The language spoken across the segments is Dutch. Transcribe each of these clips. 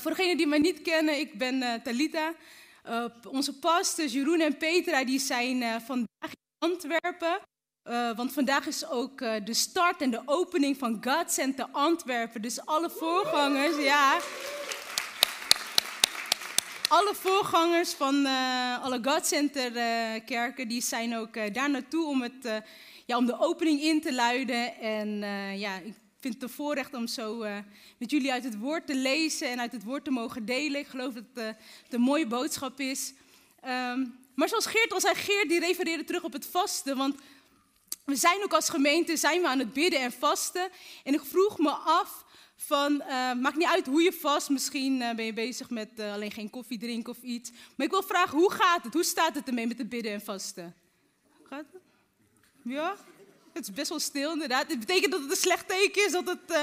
Voor degenen die mij niet kennen, ik ben uh, Talita. Uh, onze pastors Jeroen en Petra die zijn vandaag in Antwerpen. want vandaag is ook de start en de opening van God Center Antwerpen. Dus alle voorgangers, ja. Alle voorgangers van alle God Center kerken, die zijn ook daar naartoe om, het, ja, om de opening in te luiden. En ja, ik vind het een voorrecht om zo uh, met jullie uit het woord te lezen en uit het woord te mogen delen. Ik geloof dat het, uh, het een mooie boodschap is. Um, maar zoals Geert al zei, Geert die refereerde terug op het vasten. Want we zijn ook als gemeente zijn we aan het bidden en vasten. En ik vroeg me af van, uh, maakt niet uit hoe je vast, misschien ben je bezig met alleen geen koffie drinken of iets. Maar ik wil vragen, hoe gaat het? Hoe staat het ermee met het bidden en vasten? Gaat het? Ja? Het is best wel stil, inderdaad. Het betekent dat het een slecht teken is, dat het uh,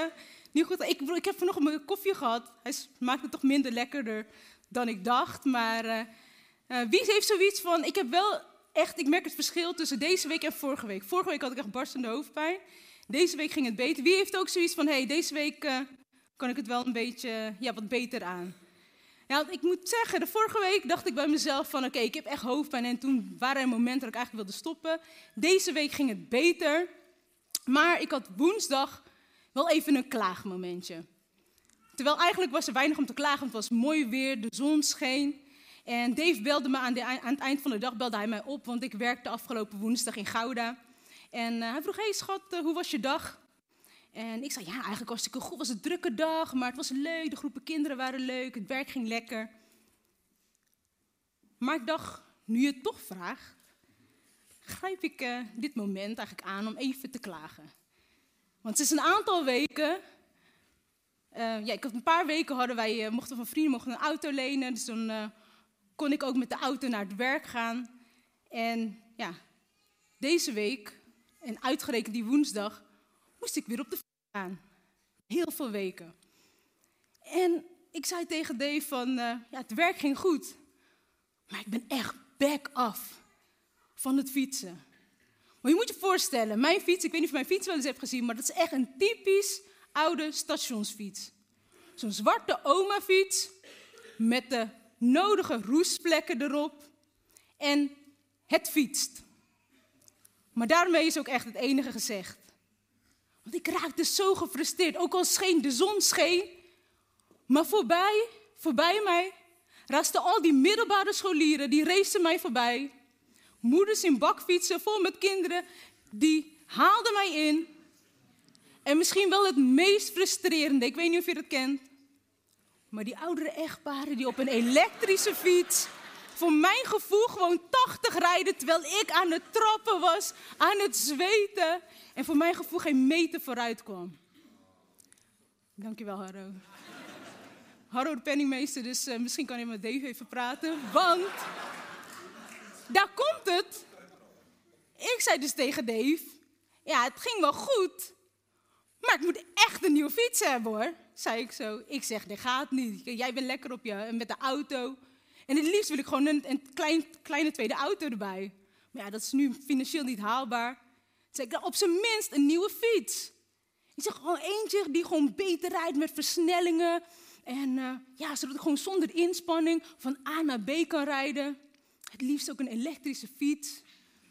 niet goed. Ik, ik heb vanochtend mijn koffie gehad. Hij maakt het toch minder lekkerder dan ik dacht. Maar uh, uh, wie heeft zoiets van... Ik heb wel echt... Ik merk het verschil tussen deze week en vorige week. Vorige week had ik echt barstende hoofdpijn. Deze week ging het beter. Wie heeft ook zoiets van... hey, deze week kan ik het wel een beetje ja, wat beter aan? Ja, ik moet zeggen, de vorige week dacht ik bij mezelf van oké, ik heb echt hoofdpijn. En toen waren er momenten dat ik eigenlijk wilde stoppen. Deze week ging het beter. Maar ik had woensdag wel even een klaagmomentje. Terwijl eigenlijk was er weinig om te klagen, het was mooi weer, de zon scheen. En Dave belde me aan, het eind van de dag belde hij mij op, want ik werkte afgelopen woensdag in Gouda. En uh, hij vroeg, hey schat, uh, hoe was je dag? En ik zei, ja, eigenlijk was goed. was een drukke dag, maar het was leuk. De groepen kinderen waren leuk. Het werk ging lekker. Maar ik dacht, nu je het toch vraagt, grijp ik uh, dit moment eigenlijk aan om even te klagen. Want het is een aantal weken. Uh, ja, ik had een paar weken hadden wij, uh, mochten van vrienden mochten een auto lenen. Dus dan kon ik ook met de auto naar het werk gaan. En ja, deze week, en uitgerekend die woensdag, moest ik weer op de gaan. Heel veel weken. En ik zei tegen Dave van, uh, ja, het werk ging goed. Maar ik ben echt back af van het fietsen. Maar je moet je voorstellen, mijn fiets, ik weet niet of mijn fiets wel eens hebt gezien, maar dat is echt een typisch oude stationsfiets. Zo'n zwarte oma-fiets met de nodige roestplekken erop. En het fietst. Maar daarmee is ook echt het enige gezegd. Want ik raakte zo gefrustreerd, ook al scheen de zon scheen. Maar voorbij, voorbij mij, rasten al die middelbare scholieren, die racen mij voorbij. Moeders in bakfietsen vol met kinderen, die haalden mij in. En misschien wel het meest frustrerende, ik weet niet of je dat kent. Maar die oudere echtparen die op een elektrische fiets voor mijn gevoel gewoon 80 rijden terwijl ik aan het trappen was, aan het zweten en voor mijn gevoel geen meter vooruit kwam. Dankjewel, Harro. Harro de penningmeester, dus uh, misschien kan hij met Dave even praten. Want daar komt het. Ik zei dus tegen Dave, ja, het ging wel goed. Maar ik moet echt een nieuwe fiets hebben hoor, zei ik zo. Ik zeg, dit gaat niet. Jij bent lekker op je, met de auto. En het liefst wil ik gewoon een, een klein, kleine tweede auto erbij. Maar ja, dat is nu financieel niet haalbaar. Zeg ik, op zijn minst een nieuwe fiets. Ik zeg gewoon eentje die gewoon beter rijdt met versnellingen. En uh, ja, zodat ik gewoon zonder inspanning van A naar B kan rijden. Het liefst ook een elektrische fiets.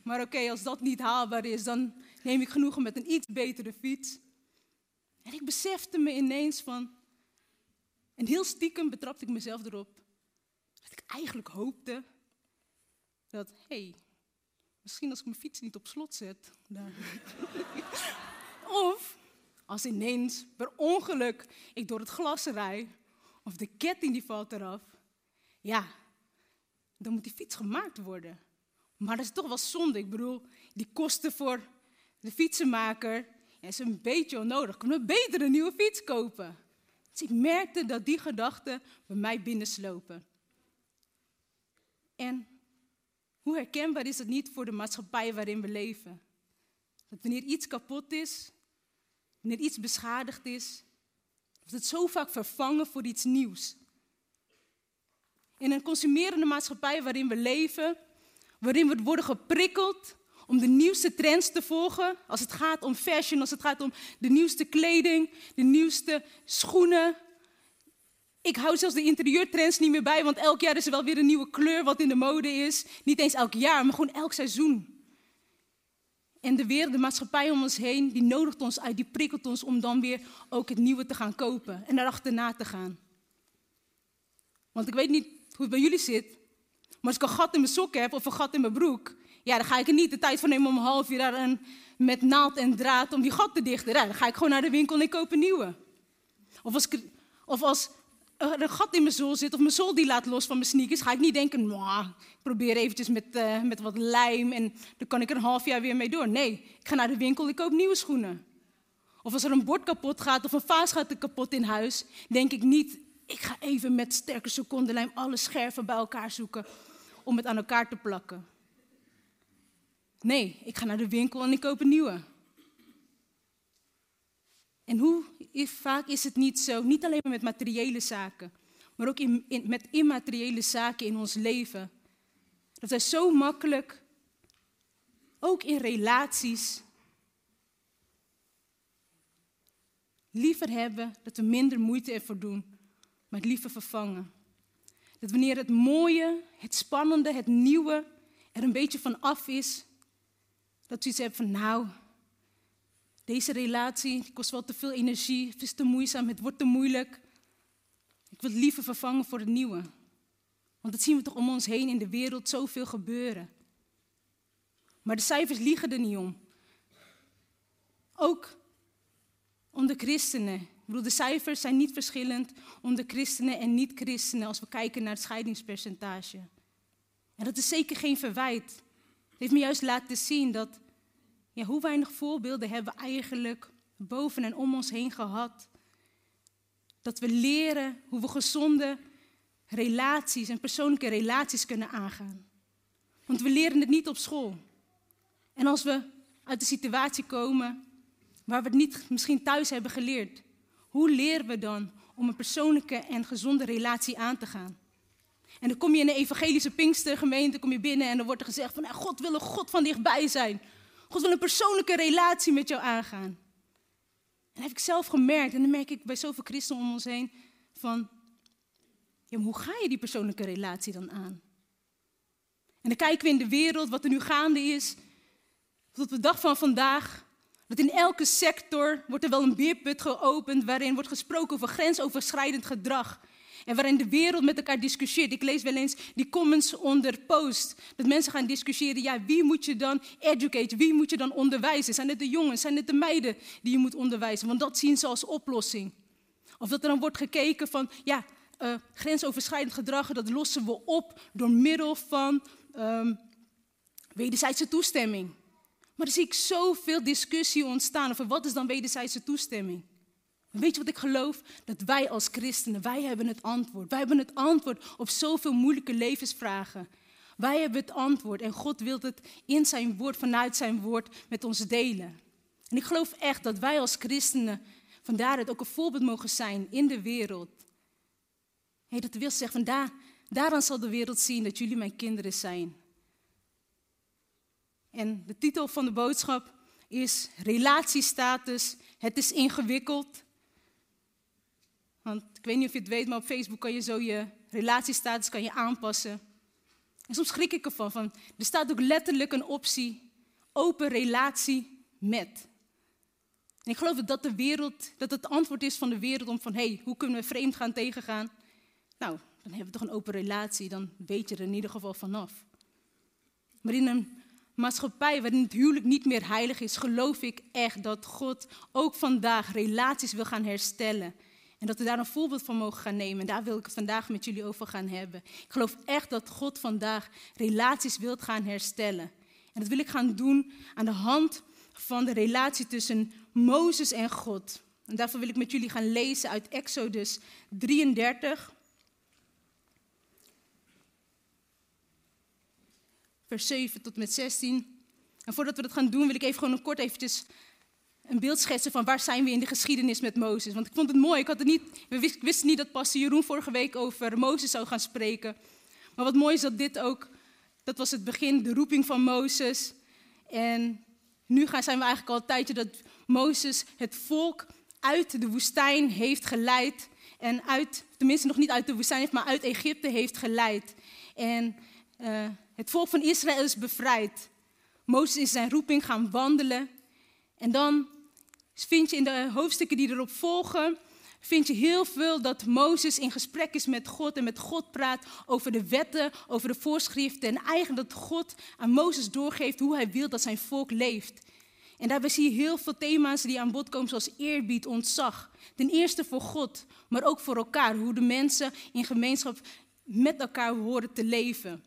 Maar oké, als dat niet haalbaar is, dan neem ik genoegen met een iets betere fiets. En ik besefte me ineens van, en heel stiekem betrapte ik mezelf erop, eigenlijk hoopte dat, hé, hey, Misschien als ik mijn fiets niet op slot zet. of als ineens per ongeluk ik door het glas rij. Of de ketting die valt eraf. Ja, dan moet die fiets gemaakt worden. Maar dat is toch wel zonde. Ik bedoel, die kosten voor de fietsenmaker ja, is een beetje onnodig. Kunnen we beter een nieuwe fiets kopen? Dus ik merkte dat die gedachten bij mij binnenslopen. En hoe herkenbaar is het niet voor de maatschappij waarin we leven? Dat wanneer iets kapot is, wanneer iets beschadigd is, wordt het zo vaak vervangen voor iets nieuws. In een consumerende maatschappij waarin we leven, waarin we worden geprikkeld om de nieuwste trends te volgen, als het gaat om fashion, als het gaat om de nieuwste kleding, de nieuwste schoenen. Ik hou zelfs de interieurtrends niet meer bij, want elk jaar is er wel weer een nieuwe kleur wat in de mode is. Niet eens elk jaar, maar gewoon elk seizoen. En de wereld, de maatschappij om ons heen, die nodigt ons uit, die prikkelt ons om dan weer ook het nieuwe te gaan kopen en daarachterna te gaan. Want ik weet niet hoe het bij jullie zit, maar als ik een gat in mijn sok heb of een gat in mijn broek, ja, dan ga ik er niet de tijd voor nemen om een half uur daar een, met naald en draad om die gat te dichten. Ja, dan ga ik gewoon naar de winkel en ik koop een nieuwe. Of als, of als een gat in mijn zool zit of mijn zool die laat los van mijn sneakers, ga ik niet denken, ik probeer eventjes met, uh, met wat lijm en dan kan ik er een half jaar weer mee door. Nee, ik ga naar de winkel ik koop nieuwe schoenen. Of als er een bord kapot gaat of een vaas gaat kapot in huis, denk ik niet, ik ga even met sterke secondenlijm alle scherven bij elkaar zoeken om het aan elkaar te plakken. Nee, ik ga naar de winkel en ik koop een nieuwe. En hoe vaak is het niet zo, niet alleen maar met materiële zaken, maar ook in, met immateriële zaken in ons leven, dat wij zo makkelijk, ook in relaties, liever hebben dat we minder moeite ervoor doen, maar het liever vervangen. Dat wanneer het mooie, het spannende, het nieuwe er een beetje van af is, dat u iets hebt van nou, deze relatie kost wel te veel energie, het is te moeizaam, het wordt te moeilijk. Ik wil het liever vervangen voor het nieuwe. Want dat zien we toch om ons heen in de wereld zoveel gebeuren. Maar de cijfers liegen er niet om. Ook onder christenen. Ik bedoel, de cijfers zijn niet verschillend onder christenen en niet-christenen als we kijken naar het scheidingspercentage. En dat is zeker geen verwijt. Het heeft me juist laten zien dat ja, hoe weinig voorbeelden hebben we eigenlijk boven en om ons heen gehad. Dat we leren hoe we gezonde relaties en persoonlijke relaties kunnen aangaan. Want we leren het niet op school. En als we uit de situatie komen waar we het niet misschien thuis hebben geleerd, hoe leren we dan om een persoonlijke en gezonde relatie aan te gaan? En dan kom je in een evangelische Pinkstergemeente, kom je binnen en dan wordt er gezegd van, nou, God wil een God van dichtbij zijn. God wil een persoonlijke relatie met jou aangaan. En dat heb ik zelf gemerkt. En dan merk ik bij zoveel christenen om ons heen van, ja, hoe ga je die persoonlijke relatie dan aan? En dan kijken we in de wereld wat er nu gaande is. Tot de dag van vandaag. Dat in elke sector wordt er wel een beerput geopend waarin wordt gesproken over grensoverschrijdend gedrag. En waarin de wereld met elkaar discussieert. Ik lees wel eens die comments onder post. Dat mensen gaan discussiëren, ja, wie moet je dan educate? Wie moet je dan onderwijzen? Zijn het de jongens? Zijn het de meiden die je moet onderwijzen? Want dat zien ze als oplossing. Of dat er dan wordt gekeken van, ja, uh, grensoverschrijdend gedrag, dat lossen we op door middel van um, wederzijdse toestemming. Maar dan zie ik zoveel discussie ontstaan over wat is dan wederzijdse toestemming. Weet je wat ik geloof? Dat wij als christenen, wij hebben het antwoord. Wij hebben het antwoord op zoveel moeilijke levensvragen. Wij hebben het antwoord en God wil het in zijn woord, vanuit zijn woord met ons delen. En ik geloof echt dat wij als christenen vandaar het ook een voorbeeld mogen zijn in de wereld. Hey, dat wil zeggen, van daar, daaraan zal de wereld zien dat jullie mijn kinderen zijn. En de titel van de boodschap is Relatiestatus. Het is ingewikkeld. Want ik weet niet of je het weet, maar op Facebook kan je zo je relatiestatus kan je aanpassen. En soms schrik ik ervan. Van, er staat ook letterlijk een optie, open relatie met. En ik geloof dat de wereld, dat het antwoord is van de wereld om van, hé, hey, hoe kunnen we vreemd gaan tegengaan? Nou, dan hebben we toch een open relatie, dan weet je er in ieder geval vanaf. Maar in een maatschappij waarin het huwelijk niet meer heilig is, geloof ik echt dat God ook vandaag relaties wil gaan herstellen. En dat we daar een voorbeeld van mogen gaan nemen. En daar wil ik het vandaag met jullie over gaan hebben. Ik geloof echt dat God vandaag relaties wilt gaan herstellen. En dat wil ik gaan doen aan de hand van de relatie tussen Mozes en God. En daarvoor wil ik met jullie gaan lezen uit Exodus 33. vers 7 tot met 16. En voordat we dat gaan doen, wil ik even gewoon een kort eventjes een beeld schetsen van waar zijn we in de geschiedenis met Mozes. Want ik vond het mooi, ik had het niet, we wisten niet dat pastor Jeroen vorige week over Mozes zou gaan spreken. Maar wat mooi is dat dit ook, dat was het begin, de roeping van Mozes. En nu gaan, zijn we eigenlijk al een tijdje dat Mozes het volk uit de woestijn heeft geleid. En uit, tenminste nog niet uit de woestijn maar uit Egypte heeft geleid. En uh, het volk van Israël is bevrijd. Mozes is zijn roeping gaan wandelen. En dan vind je in de hoofdstukken die erop volgen, vind je heel veel dat Mozes in gesprek is met God en met God praat over de wetten, over de voorschriften en eigenlijk dat God aan Mozes doorgeeft hoe hij wil dat zijn volk leeft. En daarbij zie je heel veel thema's die aan bod komen, zoals eerbied, ontzag. Ten eerste voor God, maar ook voor elkaar. Hoe de mensen in gemeenschap met elkaar horen te leven.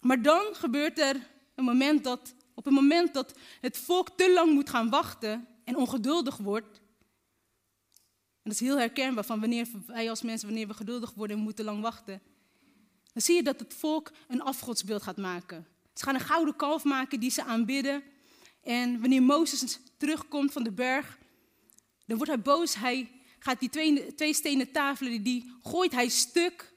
Maar dan gebeurt er een moment dat, op het moment dat het volk te lang moet gaan wachten en ongeduldig wordt. En dat is heel herkenbaar van wanneer wij als mensen, wanneer we geduldig worden en moeten lang wachten. Dan zie je dat het volk een afgodsbeeld gaat maken. Ze gaan een gouden kalf maken die ze aanbidden. En wanneer Mozes terugkomt van de berg, dan wordt hij boos. Hij gaat die twee, twee stenen tafelen, die gooit hij stuk.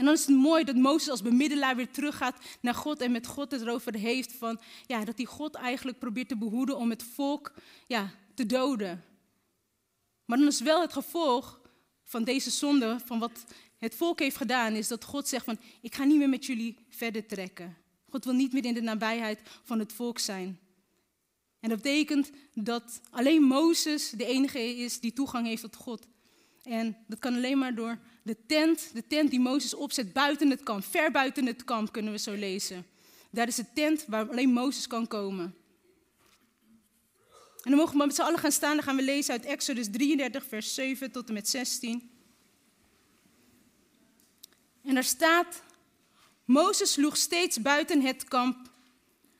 En dan is het mooi dat Mozes als bemiddelaar weer teruggaat naar God en met God het erover heeft van, ja, dat hij God eigenlijk probeert te behoeden om het volk ja, te doden. Maar dan is wel het gevolg van deze zonde, van wat het volk heeft gedaan, is dat God zegt van, ik ga niet meer met jullie verder trekken. God wil niet meer in de nabijheid van het volk zijn. En dat betekent dat alleen Mozes de enige is die toegang heeft tot God. En dat kan alleen maar door de tent, de tent die Mozes opzet buiten het kamp, ver buiten het kamp kunnen we zo lezen. Daar is de tent waar alleen Mozes kan komen. En dan mogen we met z'n allen gaan staan, dan gaan we lezen uit Exodus 33, vers 7 tot en met 16. En daar staat, Mozes sloeg steeds buiten het kamp,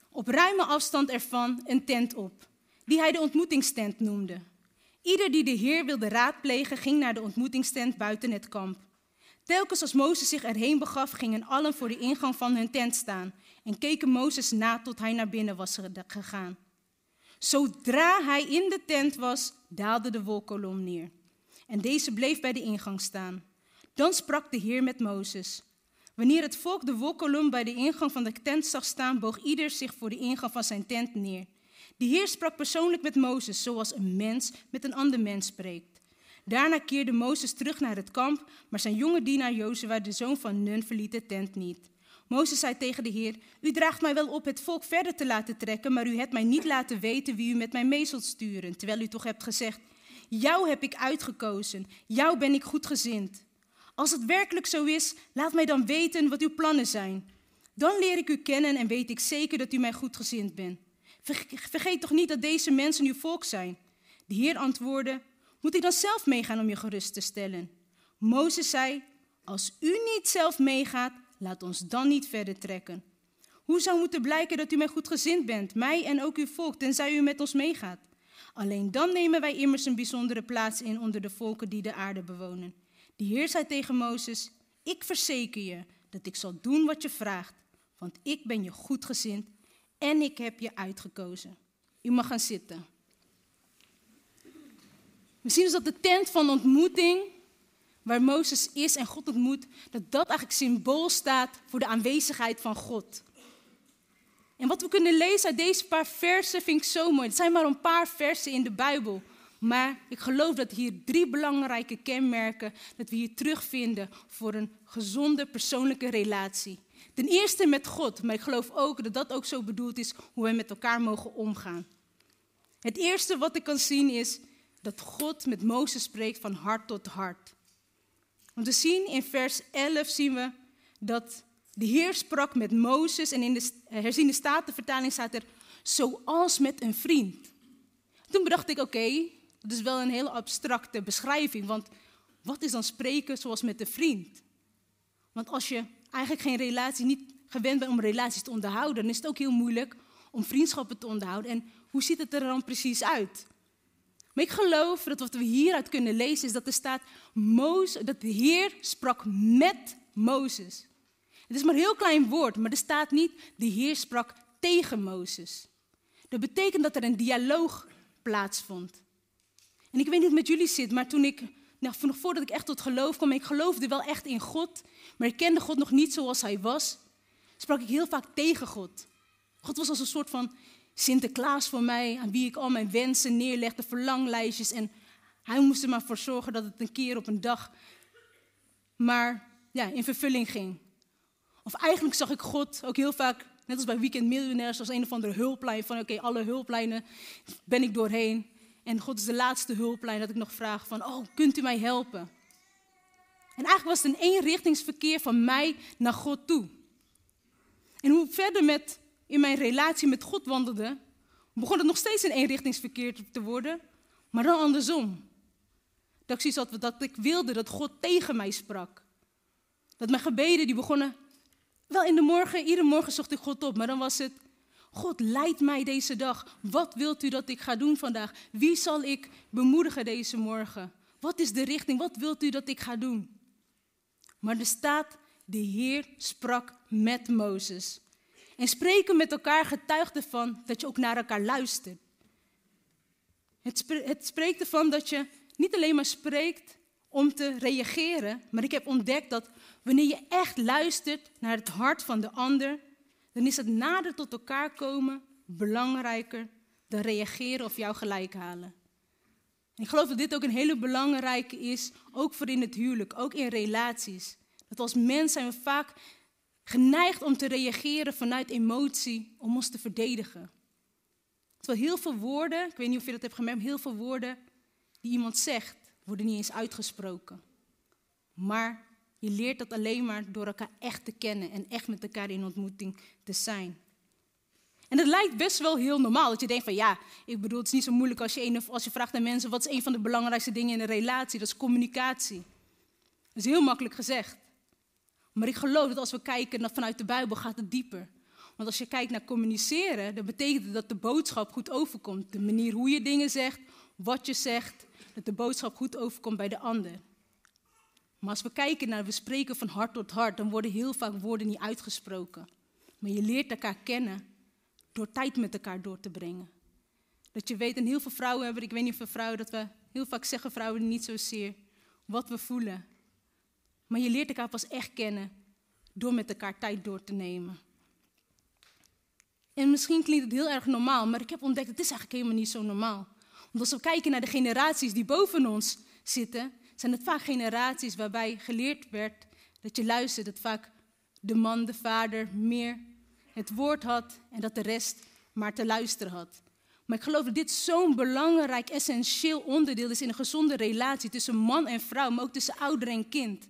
op ruime afstand ervan, een tent op, die hij de ontmoetingstent noemde. Ieder die de Heer wilde raadplegen, ging naar de ontmoetingstent buiten het kamp. Telkens als Mozes zich erheen begaf, gingen allen voor de ingang van hun tent staan en keken Mozes na tot hij naar binnen was gegaan. Zodra hij in de tent was, daalde de wolkolom neer. En deze bleef bij de ingang staan. Dan sprak de Heer met Mozes. Wanneer het volk de wolkolom bij de ingang van de tent zag staan, boog ieder zich voor de ingang van zijn tent neer. De Heer sprak persoonlijk met Mozes, zoals een mens met een ander mens spreekt. Daarna keerde Mozes terug naar het kamp, maar zijn jonge dienaar Jozua, de zoon van Nun, verliet de tent niet. Mozes zei tegen de Heer: U draagt mij wel op het volk verder te laten trekken, maar u hebt mij niet laten weten wie u met mij mee zult sturen, terwijl u toch hebt gezegd: Jou heb ik uitgekozen, jou ben ik goedgezind. Als het werkelijk zo is, laat mij dan weten wat uw plannen zijn. Dan leer ik u kennen en weet ik zeker dat u mij goedgezind bent. Vergeet toch niet dat deze mensen uw volk zijn. De Heer antwoordde: Moet ik dan zelf meegaan om je gerust te stellen? Mozes zei: Als u niet zelf meegaat, laat ons dan niet verder trekken. Hoe zou moeten blijken dat u mij goedgezind bent, mij en ook uw volk, tenzij u met ons meegaat? Alleen dan nemen wij immers een bijzondere plaats in onder de volken die de aarde bewonen. De Heer zei tegen Mozes: Ik verzeker je dat ik zal doen wat je vraagt, want ik ben je goedgezind en ik heb je uitgekozen. U mag gaan zitten. We zien dus dat de tent van ontmoeting, waar Mozes is en God ontmoet, dat dat eigenlijk symbool staat voor de aanwezigheid van God. En wat we kunnen lezen uit deze paar versen vind ik zo mooi. Het zijn maar een paar versen in de Bijbel. Maar ik geloof dat hier drie belangrijke kenmerken dat we hier terugvinden voor een gezonde persoonlijke relatie. Ten eerste met God, maar ik geloof ook dat dat ook zo bedoeld is hoe wij met elkaar mogen omgaan. Het eerste wat ik kan zien is dat God met Mozes spreekt van hart tot hart. Want we zien in vers 11 zien we dat de Heer sprak met Mozes en in de herziende statenvertaling staat er zoals met een vriend. Toen bedacht ik, oké, dat is wel een hele abstracte beschrijving, want wat is dan spreken zoals met een vriend? Want als je eigenlijk geen relatie, niet gewend bent om relaties te onderhouden, dan is het ook heel moeilijk om vriendschappen te onderhouden. En hoe ziet het er dan precies uit? Maar ik geloof dat wat we hieruit kunnen lezen is dat er staat, Mozes, dat de Heer sprak met Mozes. Het is maar een heel klein woord, maar er staat niet, de Heer sprak tegen Mozes. Dat betekent dat er een dialoog plaatsvond. En ik weet niet hoe het met jullie zit, maar toen ik, nou, nog voordat ik echt tot geloof kwam, ik geloofde wel echt in God, maar ik kende God nog niet zoals Hij was, sprak ik heel vaak tegen God. God was als een soort van Sinterklaas voor mij, aan wie ik al mijn wensen neerlegde, verlanglijstjes. En hij moest er maar voor zorgen dat het een keer op een dag maar ja, in vervulling ging. Of eigenlijk zag ik God ook heel vaak, net als bij Weekend Millionaires, als een of andere hulplijn van oké, alle hulplijnen ben ik doorheen. En God is de laatste hulplijn dat ik nog vraag van, oh, kunt u mij helpen? En eigenlijk was het een eenrichtingsverkeer van mij naar God toe. En hoe verder met, in mijn relatie met God wandelde, begon het nog steeds een eenrichtingsverkeer te worden, maar dan andersom. Dat ik zoiets dat ik wilde dat God tegen mij sprak. Dat mijn gebeden die begonnen, wel in de morgen, iedere morgen zocht ik God op, maar dan was het, God leid mij deze dag. Wat wilt u dat ik ga doen vandaag? Wie zal ik bemoedigen deze morgen? Wat is de richting? Wat wilt u dat ik ga doen? Maar er staat, de Heer sprak met Mozes. En spreken met elkaar getuigt ervan dat je ook naar elkaar luistert. Het, het spreekt ervan dat je niet alleen maar spreekt om te reageren, maar ik heb ontdekt dat wanneer je echt luistert naar het hart van de ander, dan is het nader tot elkaar komen belangrijker dan reageren of jou gelijk halen. En ik geloof dat dit ook een hele belangrijke is, ook voor in het huwelijk, ook in relaties. Dat als mens zijn we vaak geneigd om te reageren vanuit emotie, om ons te verdedigen. Terwijl heel veel woorden, ik weet niet of je dat hebt gemerkt, heel veel woorden die iemand zegt, worden niet eens uitgesproken. Maar je leert dat alleen maar door elkaar echt te kennen en echt met elkaar in ontmoeting te zijn. En het lijkt best wel heel normaal dat je denkt van ja, ik bedoel het is niet zo moeilijk als je, een, als je vraagt aan mensen wat is een van de belangrijkste dingen in een relatie, dat is communicatie. Dat is heel makkelijk gezegd. Maar ik geloof dat als we kijken naar, vanuit de Bijbel gaat het dieper. Want als je kijkt naar communiceren, dan betekent dat de boodschap goed overkomt. De manier hoe je dingen zegt, wat je zegt, dat de boodschap goed overkomt bij de ander. Maar als we kijken naar, we spreken van hart tot hart, dan worden heel vaak woorden niet uitgesproken. Maar je leert elkaar kennen door tijd met elkaar door te brengen. Dat je weet, en heel veel vrouwen hebben, ik weet niet of vrouwen, dat we heel vaak zeggen vrouwen niet zozeer wat we voelen. Maar je leert elkaar pas echt kennen door met elkaar tijd door te nemen. En misschien klinkt het heel erg normaal, maar ik heb ontdekt, het is eigenlijk helemaal niet zo normaal. Want als we kijken naar de generaties die boven ons zitten, zijn het vaak generaties waarbij geleerd werd dat je luistert, dat vaak de man, de vader, meer het woord had en dat de rest maar te luisteren had. Maar ik geloof dat dit zo'n belangrijk, essentieel onderdeel is in een gezonde relatie tussen man en vrouw, maar ook tussen ouder en kind.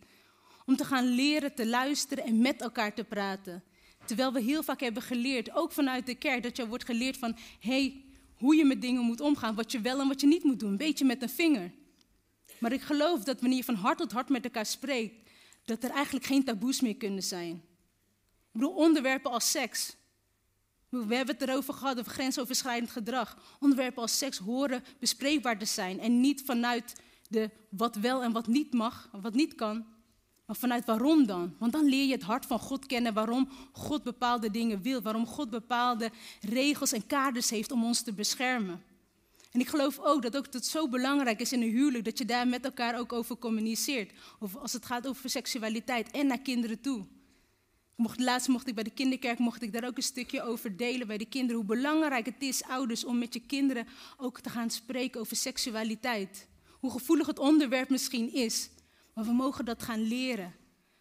Om te gaan leren te luisteren en met elkaar te praten. Terwijl we heel vaak hebben geleerd, ook vanuit de kerk, dat je wordt geleerd van, hey, hoe je met dingen moet omgaan, wat je wel en wat je niet moet doen, een beetje met een vinger. Maar ik geloof dat wanneer je van hart tot hart met elkaar spreekt, dat er eigenlijk geen taboes meer kunnen zijn. Ik bedoel, onderwerpen als seks. We hebben het erover gehad, over grensoverschrijdend gedrag. Onderwerpen als seks horen bespreekbaar te zijn. En niet vanuit de wat wel en wat niet mag, wat niet kan. Maar vanuit waarom dan? Want dan leer je het hart van God kennen, waarom God bepaalde dingen wil, waarom God bepaalde regels en kaders heeft om ons te beschermen. En ik geloof ook dat ook het zo belangrijk is in een huwelijk dat je daar met elkaar ook over communiceert. Of als het gaat over seksualiteit en naar kinderen toe. Mocht, laatst mocht ik bij de kinderkerk mocht ik daar ook een stukje over delen bij de kinderen. Hoe belangrijk het is, ouders, om met je kinderen ook te gaan spreken over seksualiteit. Hoe gevoelig het onderwerp misschien is. Maar we mogen dat gaan leren.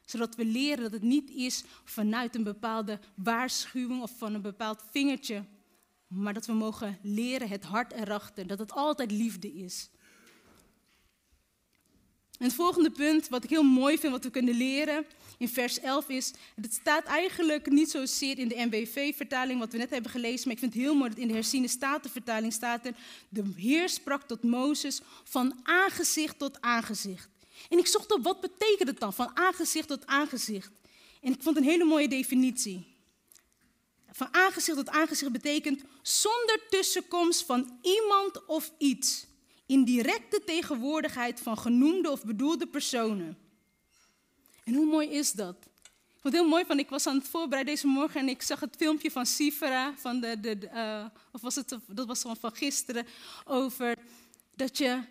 Zodat we leren dat het niet is vanuit een bepaalde waarschuwing of van een bepaald vingertje. Maar dat we mogen leren het hart erachter. Dat het altijd liefde is. Het volgende punt, wat ik heel mooi vind, wat we kunnen leren in vers 11 is, het staat eigenlijk niet zozeer in de NBV-vertaling, wat we net hebben gelezen, maar ik vind het heel mooi dat in de herziene statenvertaling staat er, de Heer sprak tot Mozes van aangezicht tot aangezicht. En ik zocht op wat betekent het dan, van aangezicht tot aangezicht. En ik vond een hele mooie definitie. Van aangezicht tot aangezicht betekent zonder tussenkomst van iemand of iets. In directe tegenwoordigheid van genoemde of bedoelde personen. En hoe mooi is dat? Ik vond heel mooi, van ik was aan het voorbereiden deze morgen en ik zag het filmpje van Sifera, van de, de, uh, of was het, dat was van gisteren, over dat je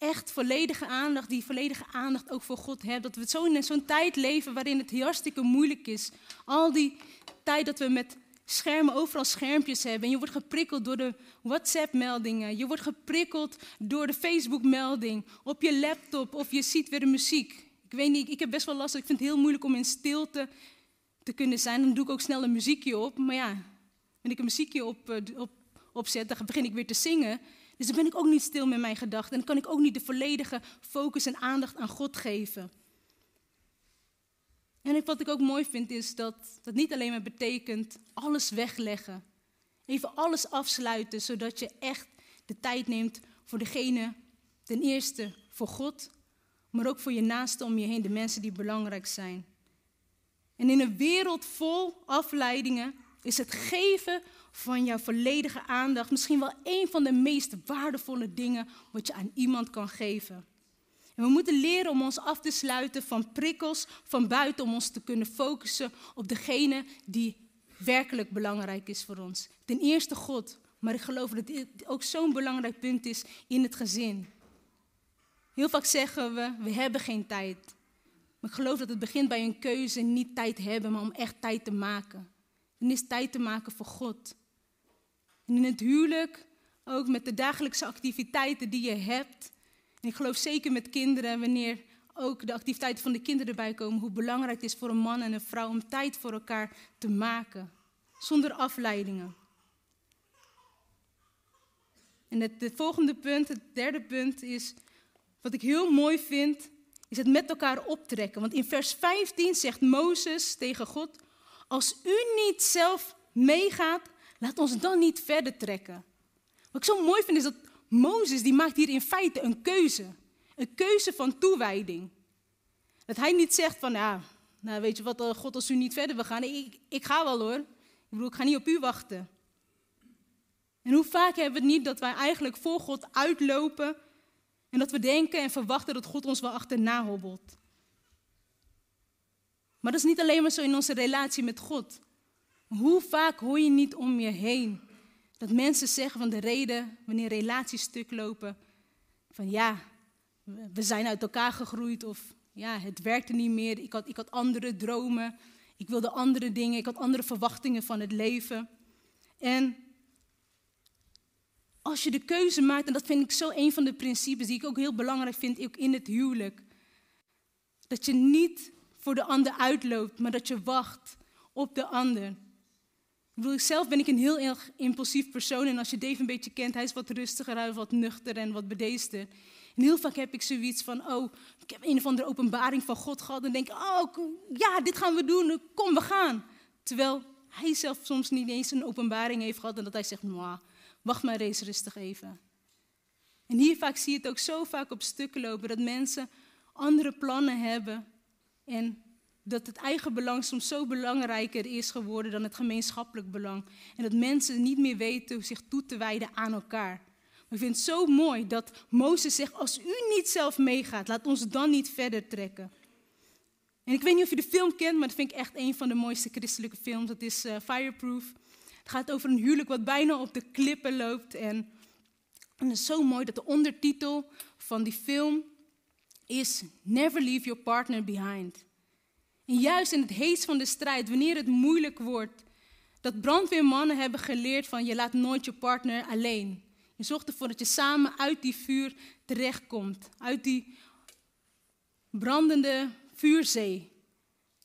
echt volledige aandacht, die volledige aandacht ook voor God hebt. Dat we zo in zo'n tijd leven waarin het hartstikke moeilijk is. Al die tijd dat we met schermen, overal schermpjes hebben. En je wordt geprikkeld door de WhatsApp-meldingen. Je wordt geprikkeld door de Facebook-melding op je laptop of je ziet weer de muziek. Ik weet niet, ik heb best wel last. Ik vind het heel moeilijk om in stilte te kunnen zijn. Dan doe ik ook snel een muziekje op. Maar ja, wanneer ik een muziekje op, eh, op, opzet, dan begin ik weer te zingen. Dus dan ben ik ook niet stil met mijn gedachten. En kan ik ook niet de volledige focus en aandacht aan God geven. En wat ik ook mooi vind is dat dat niet alleen maar betekent alles wegleggen. Even alles afsluiten, zodat je echt de tijd neemt voor degene, ten eerste voor God, maar ook voor je naasten om je heen, de mensen die belangrijk zijn. En in een wereld vol afleidingen is het geven van jouw volledige aandacht misschien wel een van de meest waardevolle dingen wat je aan iemand kan geven. En we moeten leren om ons af te sluiten van prikkels van buiten, om ons te kunnen focussen op degene die werkelijk belangrijk is voor ons. Ten eerste God, maar ik geloof dat dit ook zo'n belangrijk punt is in het gezin. Heel vaak zeggen we, we hebben geen tijd. Maar ik geloof dat het begint bij een keuze, niet tijd hebben, maar om echt tijd te maken. En is tijd te maken voor God. In het huwelijk, ook met de dagelijkse activiteiten die je hebt. En ik geloof zeker met kinderen, wanneer ook de activiteiten van de kinderen erbij komen, hoe belangrijk het is voor een man en een vrouw om tijd voor elkaar te maken. Zonder afleidingen. En het, het volgende punt, het derde punt, is wat ik heel mooi vind, is het met elkaar optrekken. Want in vers 15 zegt Mozes tegen God: Als u niet zelf meegaat, laat ons dan niet verder trekken. Wat ik zo mooi vind is dat Mozes die maakt hier in feite een keuze. Een keuze van toewijding. Dat hij niet zegt van, ja, nou weet je wat, eh, God als u niet verder wil gaan, ik, ik ga wel hoor. Ik bedoel, ik ga niet op u wachten. En hoe vaak hebben we het niet dat wij eigenlijk voor God uitlopen en dat we denken en verwachten dat God ons wel achterna hobbelt. Maar dat is niet alleen maar zo in onze relatie met God. Hoe vaak hoor je niet om je heen dat mensen zeggen van de reden wanneer relaties stuk lopen, van ja, we zijn uit elkaar gegroeid of ja, het werkte niet meer, ik had, ik had andere dromen, ik wilde andere dingen, ik had andere verwachtingen van het leven. En als je de keuze maakt, en dat vind ik zo een van de principes die ik ook heel belangrijk vind, ook in het huwelijk, dat je niet voor de ander uitloopt, maar dat je wacht op de ander. Ik bedoel, zelf ben ik een heel erg impulsief persoon. En als je Dave een beetje kent, hij is wat rustiger, hij is wat nuchter en wat bedeesder. En heel vaak heb ik zoiets van, oh, ik heb een of andere openbaring van God gehad. En denk, oh, ja, dit gaan we doen, kom, we gaan. Terwijl hij zelf soms niet eens een openbaring heeft gehad. En dat hij zegt, wacht maar eens rustig even. En hier vaak zie je het ook zo vaak op stukken lopen, dat mensen andere plannen hebben. En dat het eigen belang soms zo belangrijker is geworden dan het gemeenschappelijk belang. En dat mensen niet meer weten zich toe te wijden aan elkaar. Maar ik vind het zo mooi dat Mozes zegt, als u niet zelf meegaat, laat ons dan niet verder trekken. En ik weet niet of je de film kent, maar dat vind ik echt een van de mooiste christelijke films. Dat is uh, Fireproof. Het gaat over een huwelijk wat bijna op de klippen loopt. En, en het is zo mooi dat de ondertitel van die film is Never Leave Your Partner Behind. En juist in het heetst van de strijd, wanneer het moeilijk wordt, dat brandweermannen hebben geleerd van je laat nooit je partner alleen. Je zorgt ervoor dat je samen uit die vuur terechtkomt, uit die brandende vuurzee.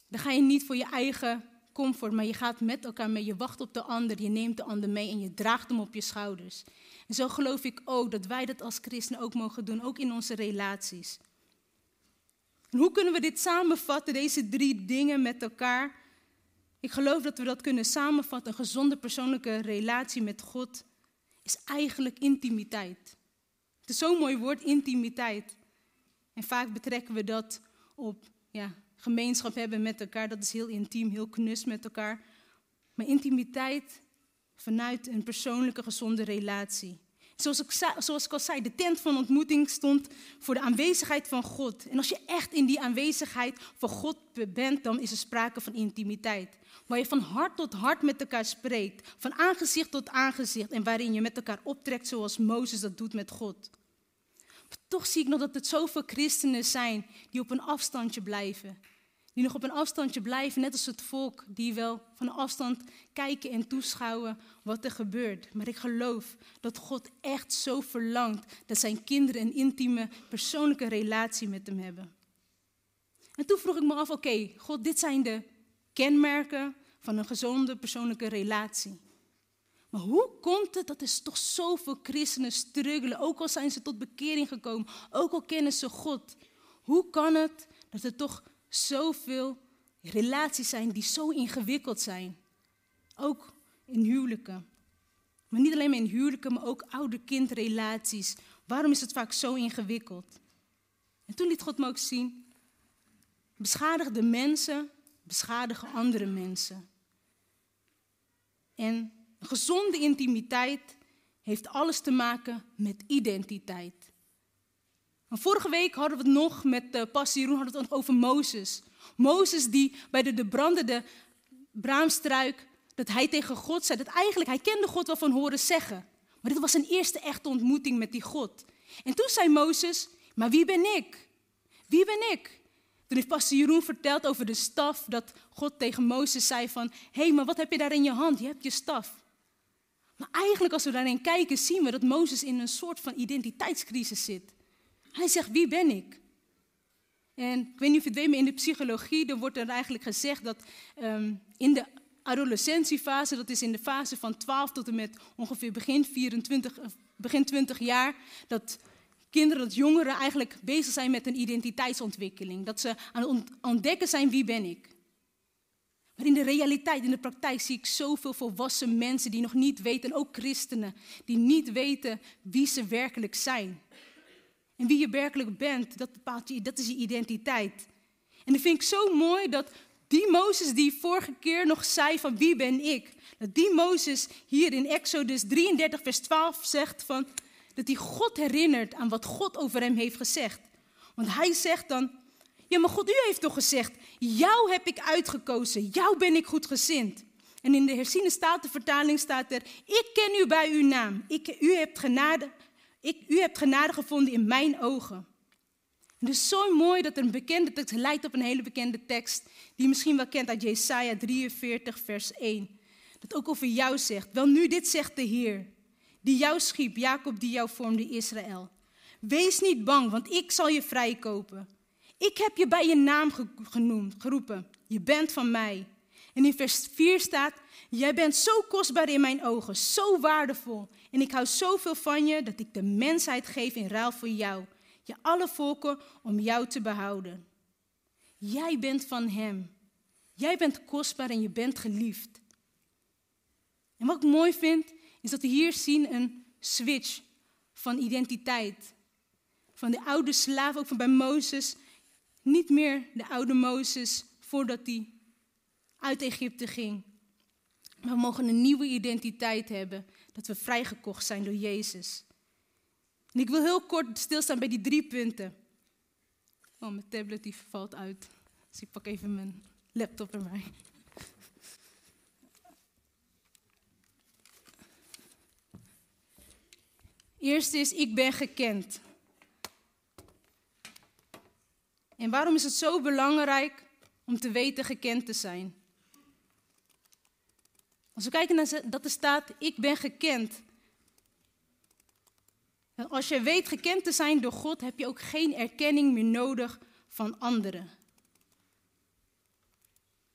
Dan ga je niet voor je eigen comfort, maar je gaat met elkaar mee. Je wacht op de ander, je neemt de ander mee en je draagt hem op je schouders. En zo geloof ik ook dat wij dat als christenen ook mogen doen, ook in onze relaties hoe kunnen we dit samenvatten, deze drie dingen met elkaar? Ik geloof dat we dat kunnen samenvatten. Een gezonde persoonlijke relatie met God is eigenlijk intimiteit. Het is zo'n mooi woord, intimiteit. En vaak betrekken we dat op ja, gemeenschap hebben met elkaar. Dat is heel intiem, heel knus met elkaar. Maar intimiteit vanuit een persoonlijke gezonde relatie. Zoals ik, al zei, de tent van ontmoeting stond voor de aanwezigheid van God. En als je echt in die aanwezigheid van God bent, dan is er sprake van intimiteit. Waar je van hart tot hart met elkaar spreekt, van aangezicht tot aangezicht. En waarin je met elkaar optrekt zoals Mozes dat doet met God. Toch zie ik nog dat er zoveel christenen zijn die op een afstandje blijven. Die nog op een afstandje blijven, net als het volk, die wel van afstand kijken en toeschouwen wat er gebeurt. Maar ik geloof dat God echt zo verlangt dat zijn kinderen een intieme, persoonlijke relatie met hem hebben. En toen vroeg ik me af, oké, God, dit zijn de kenmerken van een gezonde persoonlijke relatie. Maar hoe komt het dat er toch zoveel christenen struggelen, ook al zijn ze tot bekering gekomen, ook al kennen ze God? Hoe kan het dat er toch zoveel relaties zijn die zo ingewikkeld zijn? Ook in huwelijken. Maar niet alleen maar in huwelijken, maar ook ouder-kindrelaties. Waarom is het vaak zo ingewikkeld? En toen liet God me ook zien, beschadigde mensen beschadigen andere mensen. En gezonde intimiteit heeft alles te maken met identiteit. Vorige week hadden we het nog met uh, Pastor Jeroen hadden het over Mozes. Mozes die bij de, de brandende braamstruik, dat hij tegen God zei, dat eigenlijk, hij kende God wel van horen zeggen. Maar dit was zijn eerste echte ontmoeting met die God. En toen zei Mozes, maar wie ben ik? Wie ben ik? Toen heeft pastor Jeroen verteld over de staf, dat God tegen Mozes zei van, hé, hey, maar wat heb je daar in je hand? Je hebt je staf. Maar eigenlijk als we daarin kijken, zien we dat Mozes in een soort van identiteitscrisis zit. Hij zegt, wie ben ik? En ik weet niet of je het weet, maar in de psychologie dan wordt er eigenlijk gezegd dat um, in de adolescentiefase, dat is in de fase van 12 tot en met ongeveer begin, 24, begin 20 jaar, dat kinderen, dat jongeren eigenlijk bezig zijn met een identiteitsontwikkeling. Dat ze aan het ontdekken zijn wie ben ik. Maar in de realiteit, in de praktijk zie ik zoveel volwassen mensen die nog niet weten, en ook christenen, die niet weten wie ze werkelijk zijn. En wie je werkelijk bent, dat bepaalt je, dat is je identiteit. En dat vind ik zo mooi dat die Mozes die vorige keer nog zei van wie ben ik, dat die Mozes hier in Exodus 33 vers 12 zegt van dat hij God herinnert aan wat God over hem heeft gezegd. Want hij zegt dan, ja maar God, u heeft toch gezegd, jou heb ik uitgekozen, jou ben ik goed gezind. En in de herziene statenvertaling staat er, ik ken u bij uw naam, ik, u, hebt genade, ik, u hebt genade gevonden in mijn ogen. En het is zo mooi dat er een bekende tekst lijkt op een hele bekende tekst, die je misschien wel kent uit Jesaja 43 vers 1. Dat ook over jou zegt, wel nu dit zegt de Heer die jou schiep, Jacob die jou vormde, Israël. Wees niet bang, want ik zal je vrijkopen. Ik heb je bij je naam genoemd, geroepen. Je bent van mij. En in vers 4 staat, jij bent zo kostbaar in mijn ogen, zo waardevol. En ik hou zoveel van je dat ik de mensheid geef in ruil voor jou. Je alle volken om jou te behouden. Jij bent van hem. Jij bent kostbaar en je bent geliefd. En wat ik mooi vind, is dat we hier zien een switch van identiteit. Van de oude slaaf, ook van bij Mozes. Niet meer de oude Mozes voordat hij uit Egypte ging. We mogen een nieuwe identiteit hebben. Dat we vrijgekocht zijn door Jezus. En ik wil heel kort stilstaan bij die drie punten. Oh, mijn tablet die valt uit. Dus ik pak even mijn laptop erbij. Eerste is, ik ben gekend. En waarom is het zo belangrijk om te weten gekend te zijn? Als we kijken naar dat er staat, ik ben gekend. als je weet gekend te zijn door God, heb je ook geen erkenning meer nodig van anderen.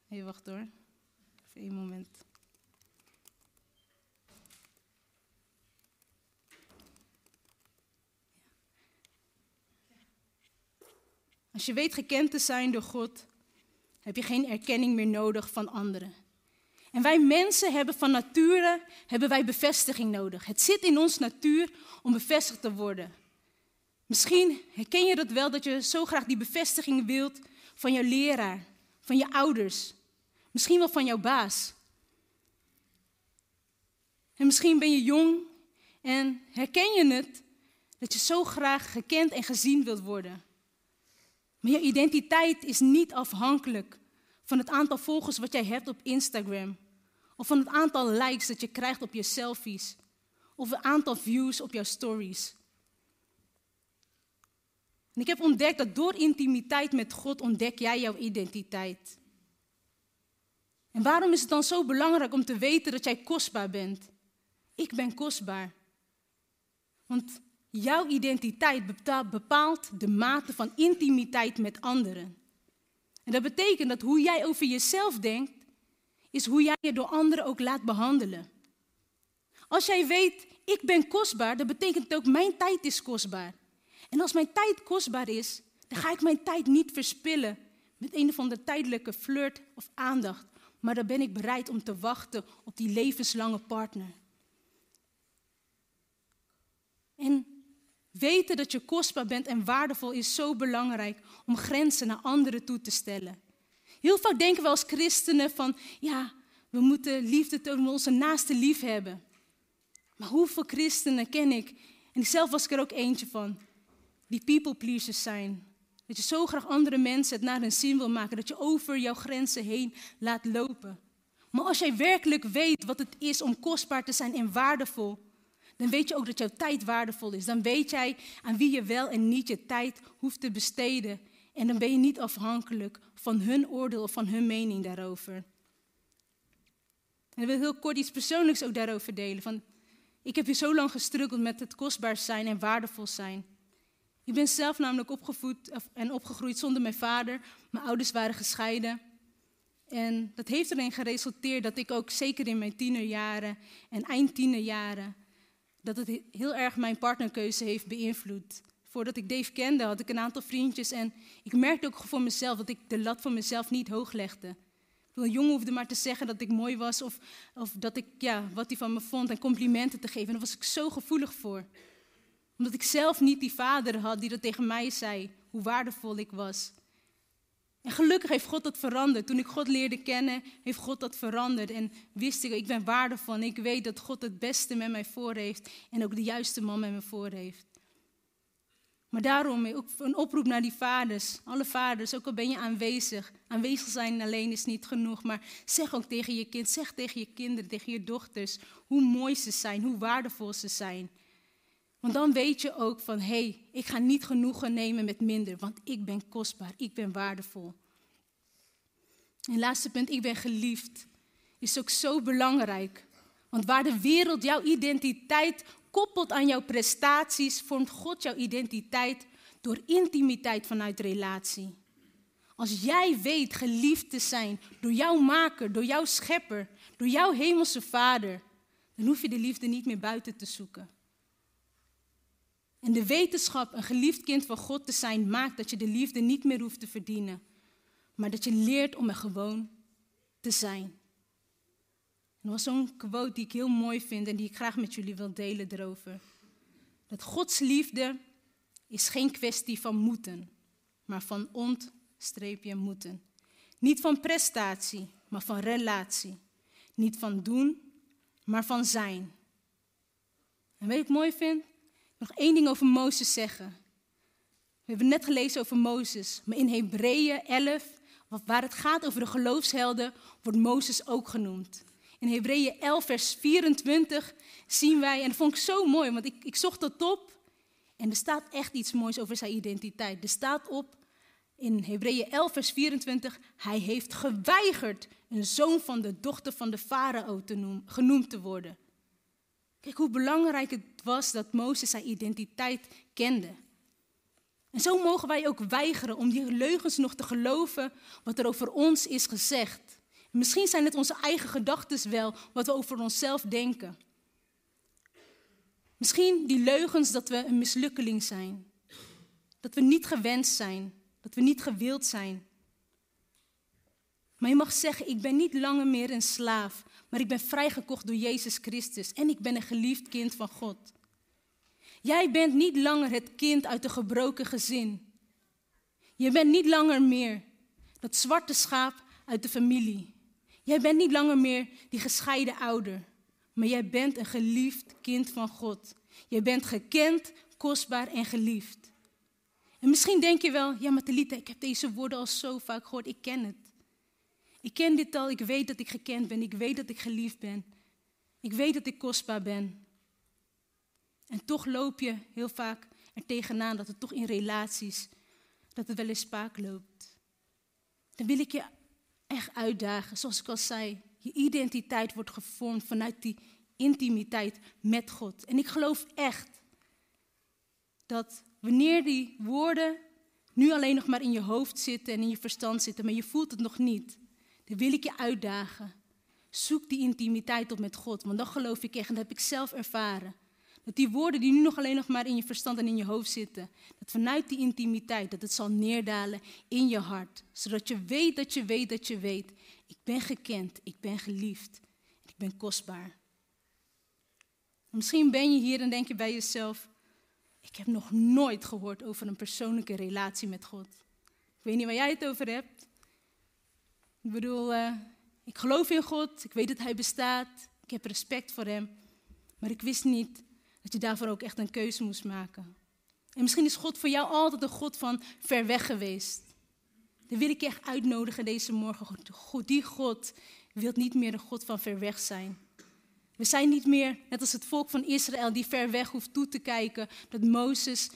Even wacht hoor. Even één moment. Als je weet gekend te zijn door God, heb je geen erkenning meer nodig van anderen. En wij mensen hebben van nature hebben wij bevestiging nodig. Het zit in ons natuur om bevestigd te worden. Misschien herken je dat wel, dat je zo graag die bevestiging wilt van jouw leraar, van je ouders, misschien wel van jouw baas. En misschien ben je jong En herken je het dat je zo graag gekend en gezien wilt worden? Maar je identiteit is niet afhankelijk van het aantal volgers wat jij hebt op Instagram. Of van het aantal likes dat je krijgt op je selfies. Of het aantal views op jouw stories. En ik heb ontdekt dat door intimiteit met God ontdek jij jouw identiteit. En waarom is het dan zo belangrijk om te weten dat jij kostbaar bent? Ik ben kostbaar. Want jouw identiteit bepaalt de mate van intimiteit met anderen. En dat betekent dat hoe jij over jezelf denkt, is hoe jij je door anderen ook laat behandelen. Als jij weet, ik ben kostbaar, dat betekent ook mijn tijd is kostbaar. En als mijn tijd kostbaar is, dan ga ik mijn tijd niet verspillen met een of andere tijdelijke flirt of aandacht. Maar dan ben ik bereid om te wachten op die levenslange partner. En weten dat je kostbaar bent en waardevol is zo belangrijk om grenzen naar anderen toe te stellen. Heel vaak denken we als christenen van, ja, we moeten liefde tonen, onze naaste lief hebben. Maar hoeveel christenen ken ik, en zelf was ik er ook eentje van, die people pleasers zijn. Dat je zo graag andere mensen het naar hun zin wil maken, dat je over jouw grenzen heen laat lopen. Maar als jij werkelijk weet wat het is om kostbaar te zijn en waardevol, dan weet je ook dat jouw tijd waardevol is. Dan weet jij aan wie je wel en niet je tijd hoeft te besteden. En dan ben je niet afhankelijk van hun oordeel of van hun mening daarover. En ik wil heel kort iets persoonlijks ook daarover delen. Van, ik heb hier zo lang gestruggeld met het kostbaar zijn en waardevol zijn. Ik ben zelf namelijk opgevoed en opgegroeid zonder mijn vader. Mijn ouders waren gescheiden. En dat heeft erin geresulteerd dat ik ook zeker in mijn tienerjaren en eindtienerjaren, dat het heel erg mijn partnerkeuze heeft beïnvloed. Voordat ik Dave kende had ik een aantal vriendjes en ik merkte ook voor mezelf dat ik de lat voor mezelf niet hoog legde. Een jongen hoefde maar te zeggen dat ik mooi was of, of dat ik, ja, wat hij van me vond en complimenten te geven. En daar was ik zo gevoelig voor omdat ik zelf niet die vader had die dat tegen mij zei, hoe waardevol ik was. En gelukkig heeft God dat veranderd. Toen ik God leerde kennen, heeft God dat veranderd. En wist ik, ik ben waardevol en ik weet dat God het beste met mij voor heeft en ook de juiste man met me voor heeft. Maar daarom ook een oproep naar die vaders, alle vaders, ook al ben je aanwezig. Aanwezig zijn alleen is niet genoeg, maar zeg ook tegen je kind, zeg tegen je kinderen, tegen je dochters, hoe mooi ze zijn, hoe waardevol ze zijn. Want dan weet je ook van, hé, hey, ik ga niet genoegen nemen met minder, want ik ben kostbaar, ik ben waardevol. En laatste punt, ik ben geliefd, is ook zo belangrijk. Want waar de wereld jouw identiteit koppelt aan jouw prestaties, vormt God jouw identiteit door intimiteit vanuit relatie. Als jij weet geliefd te zijn door jouw maker, door jouw schepper, door jouw hemelse vader, dan hoef je de liefde niet meer buiten te zoeken. En de wetenschap een geliefd kind van God te zijn maakt dat je de liefde niet meer hoeft te verdienen, maar dat je leert om er gewoon te zijn. Er was zo'n quote die ik heel mooi vind en die ik graag met jullie wil delen erover. Dat Gods liefde is geen kwestie van moeten, maar van ontstreepje moeten. Niet van prestatie, maar van relatie. Niet van doen, maar van zijn. En weet ik mooi vind? nog één ding over Mozes zeggen. We hebben net gelezen over Mozes, maar in Hebreeën 11, waar het gaat over de geloofshelden, wordt Mozes ook genoemd. In Hebreeën 11, vers 24 zien wij, en dat vond ik zo mooi, want ik, ik zocht dat op en er staat echt iets moois over zijn identiteit. Er staat op in Hebreeën 11, vers 24, hij heeft geweigerd een zoon van de dochter van de farao genoemd te worden. Kijk hoe belangrijk het was dat Mozes zijn identiteit kende. En zo mogen wij ook weigeren om die leugens nog te geloven wat er over ons is gezegd. Misschien zijn het onze eigen gedachten wel, wat we over onszelf denken. Misschien die leugens dat we een mislukkeling zijn. Dat we niet gewenst zijn. Dat we niet gewild zijn. Maar je mag zeggen, ik ben niet langer meer een slaaf, maar ik ben vrijgekocht door Jezus Christus en ik ben een geliefd kind van God. Jij bent niet langer het kind uit een gebroken gezin. Je bent niet langer meer dat zwarte schaap uit de familie. Jij bent niet langer meer die gescheiden ouder. Maar jij bent een geliefd kind van God. Jij bent gekend, kostbaar en geliefd. En misschien denk je wel, ja maar Talita, ik heb deze woorden al zo vaak gehoord, ik ken het. Ik ken dit al, ik weet dat ik gekend ben, ik weet dat ik geliefd ben. Ik weet dat ik kostbaar ben. En toch loop je heel vaak er tegenaan dat het toch in relaties, dat het wel eens spaak loopt. Dan wil ik je echt uitdagen, zoals ik al zei. Je identiteit wordt gevormd vanuit die intimiteit met God. En ik geloof echt dat wanneer die woorden nu alleen nog maar in je hoofd zitten en in je verstand zitten, maar je voelt het nog niet, dan wil ik je uitdagen. Zoek die intimiteit op met God, want dan geloof ik echt, en dat heb ik zelf ervaren. Dat die woorden die nu nog alleen nog maar in je verstand en in je hoofd zitten, dat vanuit die intimiteit, dat het zal neerdalen in je hart. Zodat je weet dat je weet dat je weet, ik ben gekend, ik ben geliefd, ik ben kostbaar. Misschien ben je hier en denk je bij jezelf, ik heb nog nooit gehoord over een persoonlijke relatie met God. Ik weet niet waar jij het over hebt. Ik bedoel, uh, ik geloof in God, ik weet dat Hij bestaat, ik heb respect voor Hem. Maar ik wist niet dat je daarvoor ook echt een keuze moest maken. En misschien is God voor jou altijd een God van ver weg geweest. Dan wil ik je echt uitnodigen deze morgen. Die God wil niet meer een God van ver weg zijn. We zijn niet meer net als het volk van Israël die ver weg hoeft toe te kijken dat Mozes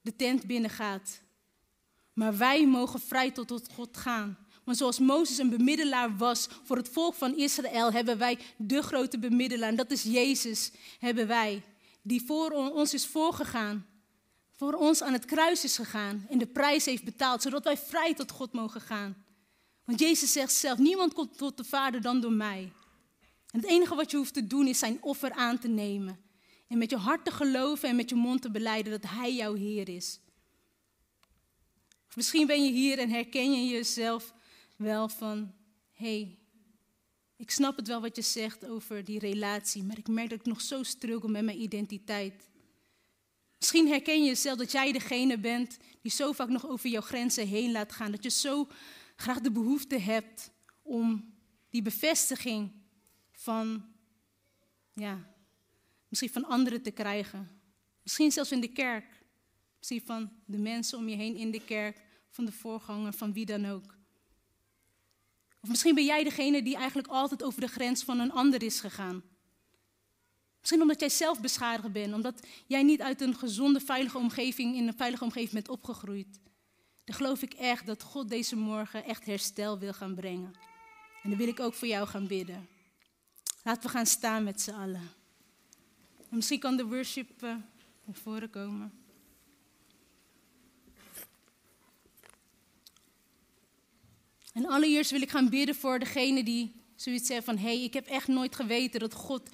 de tent binnengaat. Maar wij mogen vrij tot, tot God gaan. Want zoals Mozes een bemiddelaar was voor het volk van Israël, hebben wij de grote bemiddelaar. En dat is Jezus, hebben wij. Die voor ons is voorgegaan. Voor ons aan het kruis is gegaan. En de prijs heeft betaald, zodat wij vrij tot God mogen gaan. Want Jezus zegt zelf, niemand komt tot de Vader dan door mij. En het enige wat je hoeft te doen is zijn offer aan te nemen. En met je hart te geloven en met je mond te beleiden dat Hij jouw Heer is. Misschien ben je hier en herken je jezelf wel van, hé, hey, ik snap het wel wat je zegt over die relatie, maar ik merk dat ik nog zo struggle met mijn identiteit. Misschien herken je jezelf dat jij degene bent die zo vaak nog over jouw grenzen heen laat gaan. Dat je zo graag de behoefte hebt om die bevestiging van, ja, misschien van anderen te krijgen. Misschien zelfs in de kerk. Misschien van de mensen om je heen in de kerk, van de voorganger, van wie dan ook. Of misschien ben jij degene die eigenlijk altijd over de grens van een ander is gegaan. Misschien omdat jij zelf beschadigd bent, omdat jij niet uit een gezonde, veilige omgeving, in een veilige omgeving bent opgegroeid. Dan geloof ik echt dat God deze morgen echt herstel wil gaan brengen. En dan wil ik ook voor jou gaan bidden. Laten we gaan staan met z'n allen. En misschien kan de worship uh, naar voren komen. En allereerst wil ik gaan bidden voor degene die zoiets zegt van... hé, hey, ik heb echt nooit geweten dat God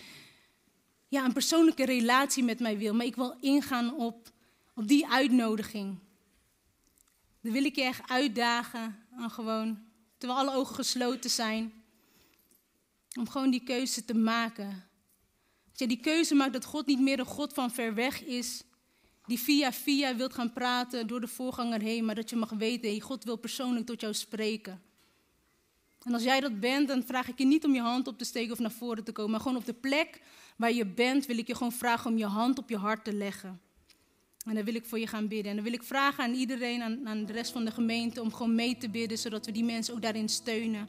ja, een persoonlijke relatie met mij wil. Maar ik wil ingaan op, op die uitnodiging. Dan wil ik je echt uitdagen aan gewoon, terwijl alle ogen gesloten zijn... om gewoon die keuze te maken. Als je die keuze maakt dat God niet meer een God van ver weg is... die via via wilt gaan praten door de voorganger heen... maar dat je mag weten, God wil persoonlijk tot jou spreken... En als jij dat bent, dan vraag ik je niet om je hand op te steken of naar voren te komen. Maar gewoon op de plek waar je bent, wil ik je gewoon vragen om je hand op je hart te leggen. En dan wil ik voor je gaan bidden. En dan wil ik vragen aan iedereen, aan, aan de rest van de gemeente, om gewoon mee te bidden, zodat we die mensen ook daarin steunen.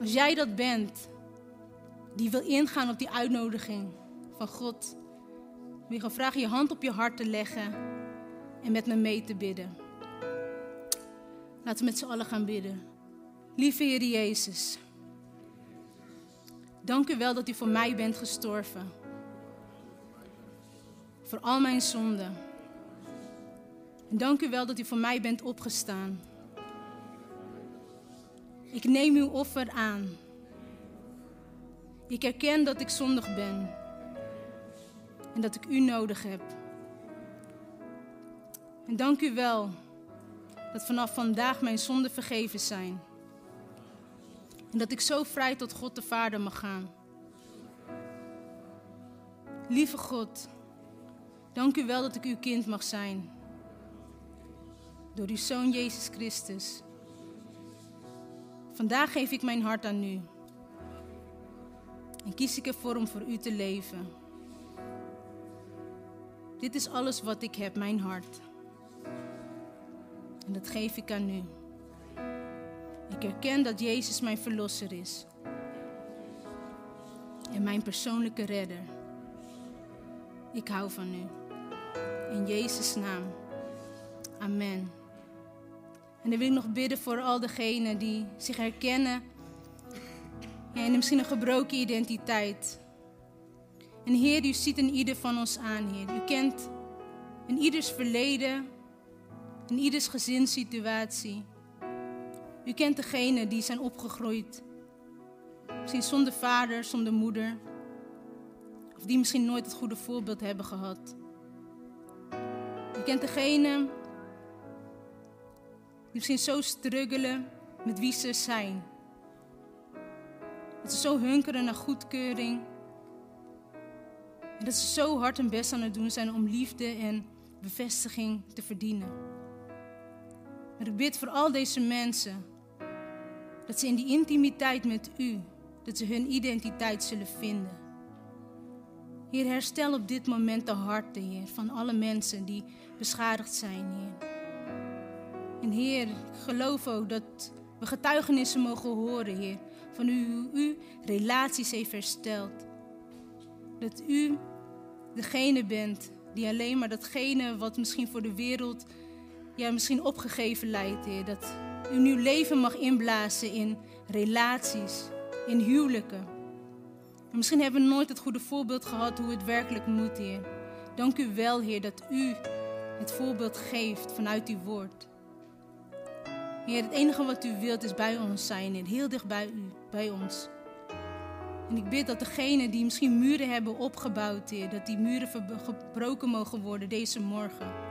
Als jij dat bent, die wil ingaan op die uitnodiging van God, wil ik gewoon vragen je hand op je hart te leggen en met me mee te bidden. Laten we met z'n allen gaan bidden. Lieve Heer Jezus, dank u wel dat u voor mij bent gestorven. Voor al mijn zonden. En dank u wel dat u voor mij bent opgestaan. Ik neem uw offer aan. Ik erken dat ik zondig ben en dat ik u nodig heb. En dank u wel dat vanaf vandaag mijn zonden vergeven zijn. En dat ik zo vrij tot God de Vader mag gaan. Lieve God, dank u wel dat ik uw kind mag zijn. Door uw Zoon Jezus Christus. Vandaag geef ik mijn hart aan u. En kies ik ervoor om voor u te leven. Dit is alles wat ik heb, mijn hart. En dat geef ik aan u. Ik erken dat Jezus mijn verlosser is. En mijn persoonlijke redder. Ik hou van u. In Jezus' naam. Amen. En dan wil ik nog bidden voor al diegenen die zich herkennen in misschien een gebroken identiteit. En Heer, u ziet in ieder van ons aan, Heer. U kent in ieders verleden, in ieders gezinssituatie. U kent degenen die zijn opgegroeid. Misschien zonder vader, zonder moeder. Of die misschien nooit het goede voorbeeld hebben gehad. U kent degenen die misschien zo struggelen met wie ze zijn. Dat ze zo hunkeren naar goedkeuring. En dat ze zo hard hun best aan het doen zijn om liefde en bevestiging te verdienen. Maar ik bid voor al deze mensen dat ze in die intimiteit met u, dat ze hun identiteit zullen vinden. Heer, herstel op dit moment de harten, Heer, van alle mensen die beschadigd zijn, Heer. En Heer, ik geloof ook dat we getuigenissen mogen horen, Heer, van u, hoe u relaties heeft hersteld. Dat u degene bent die alleen maar datgene wat misschien voor de wereld ja, misschien opgegeven lijkt, Heer. Dat u nieuw leven mag inblazen in relaties, in huwelijken. En misschien hebben we nooit het goede voorbeeld gehad hoe het werkelijk moet, Heer. Dank u wel, Heer, dat u het voorbeeld geeft vanuit uw woord. Heer, het enige wat u wilt is bij ons zijn, Heer. Heel dicht bij u, bij ons. En ik bid dat degenen die misschien muren hebben opgebouwd, Heer, dat die muren gebroken mogen worden deze morgen.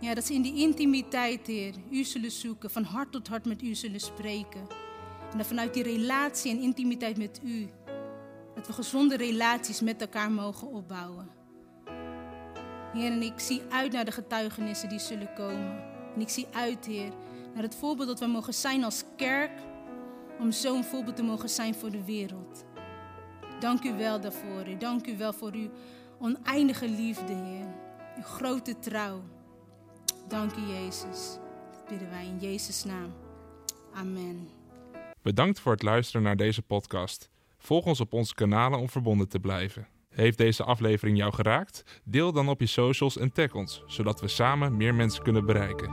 Ja, dat ze in die intimiteit, Heer, u zullen zoeken, van hart tot hart met u zullen spreken. En dat vanuit die relatie en intimiteit met u, dat we gezonde relaties met elkaar mogen opbouwen. Heer, en ik zie uit naar de getuigenissen die zullen komen. En ik zie uit, Heer, naar het voorbeeld dat we mogen zijn als kerk, om zo'n voorbeeld te mogen zijn voor de wereld. Dank u wel daarvoor, Heer. Dank u wel voor uw oneindige liefde, Heer. Uw grote trouw. Dank u, Jezus. Dat bidden wij in Jezus' naam. Amen. Bedankt voor het luisteren naar deze podcast. Volg ons op onze kanalen om verbonden te blijven. Heeft deze aflevering jou geraakt? Deel dan op je socials en tag ons, zodat we samen meer mensen kunnen bereiken.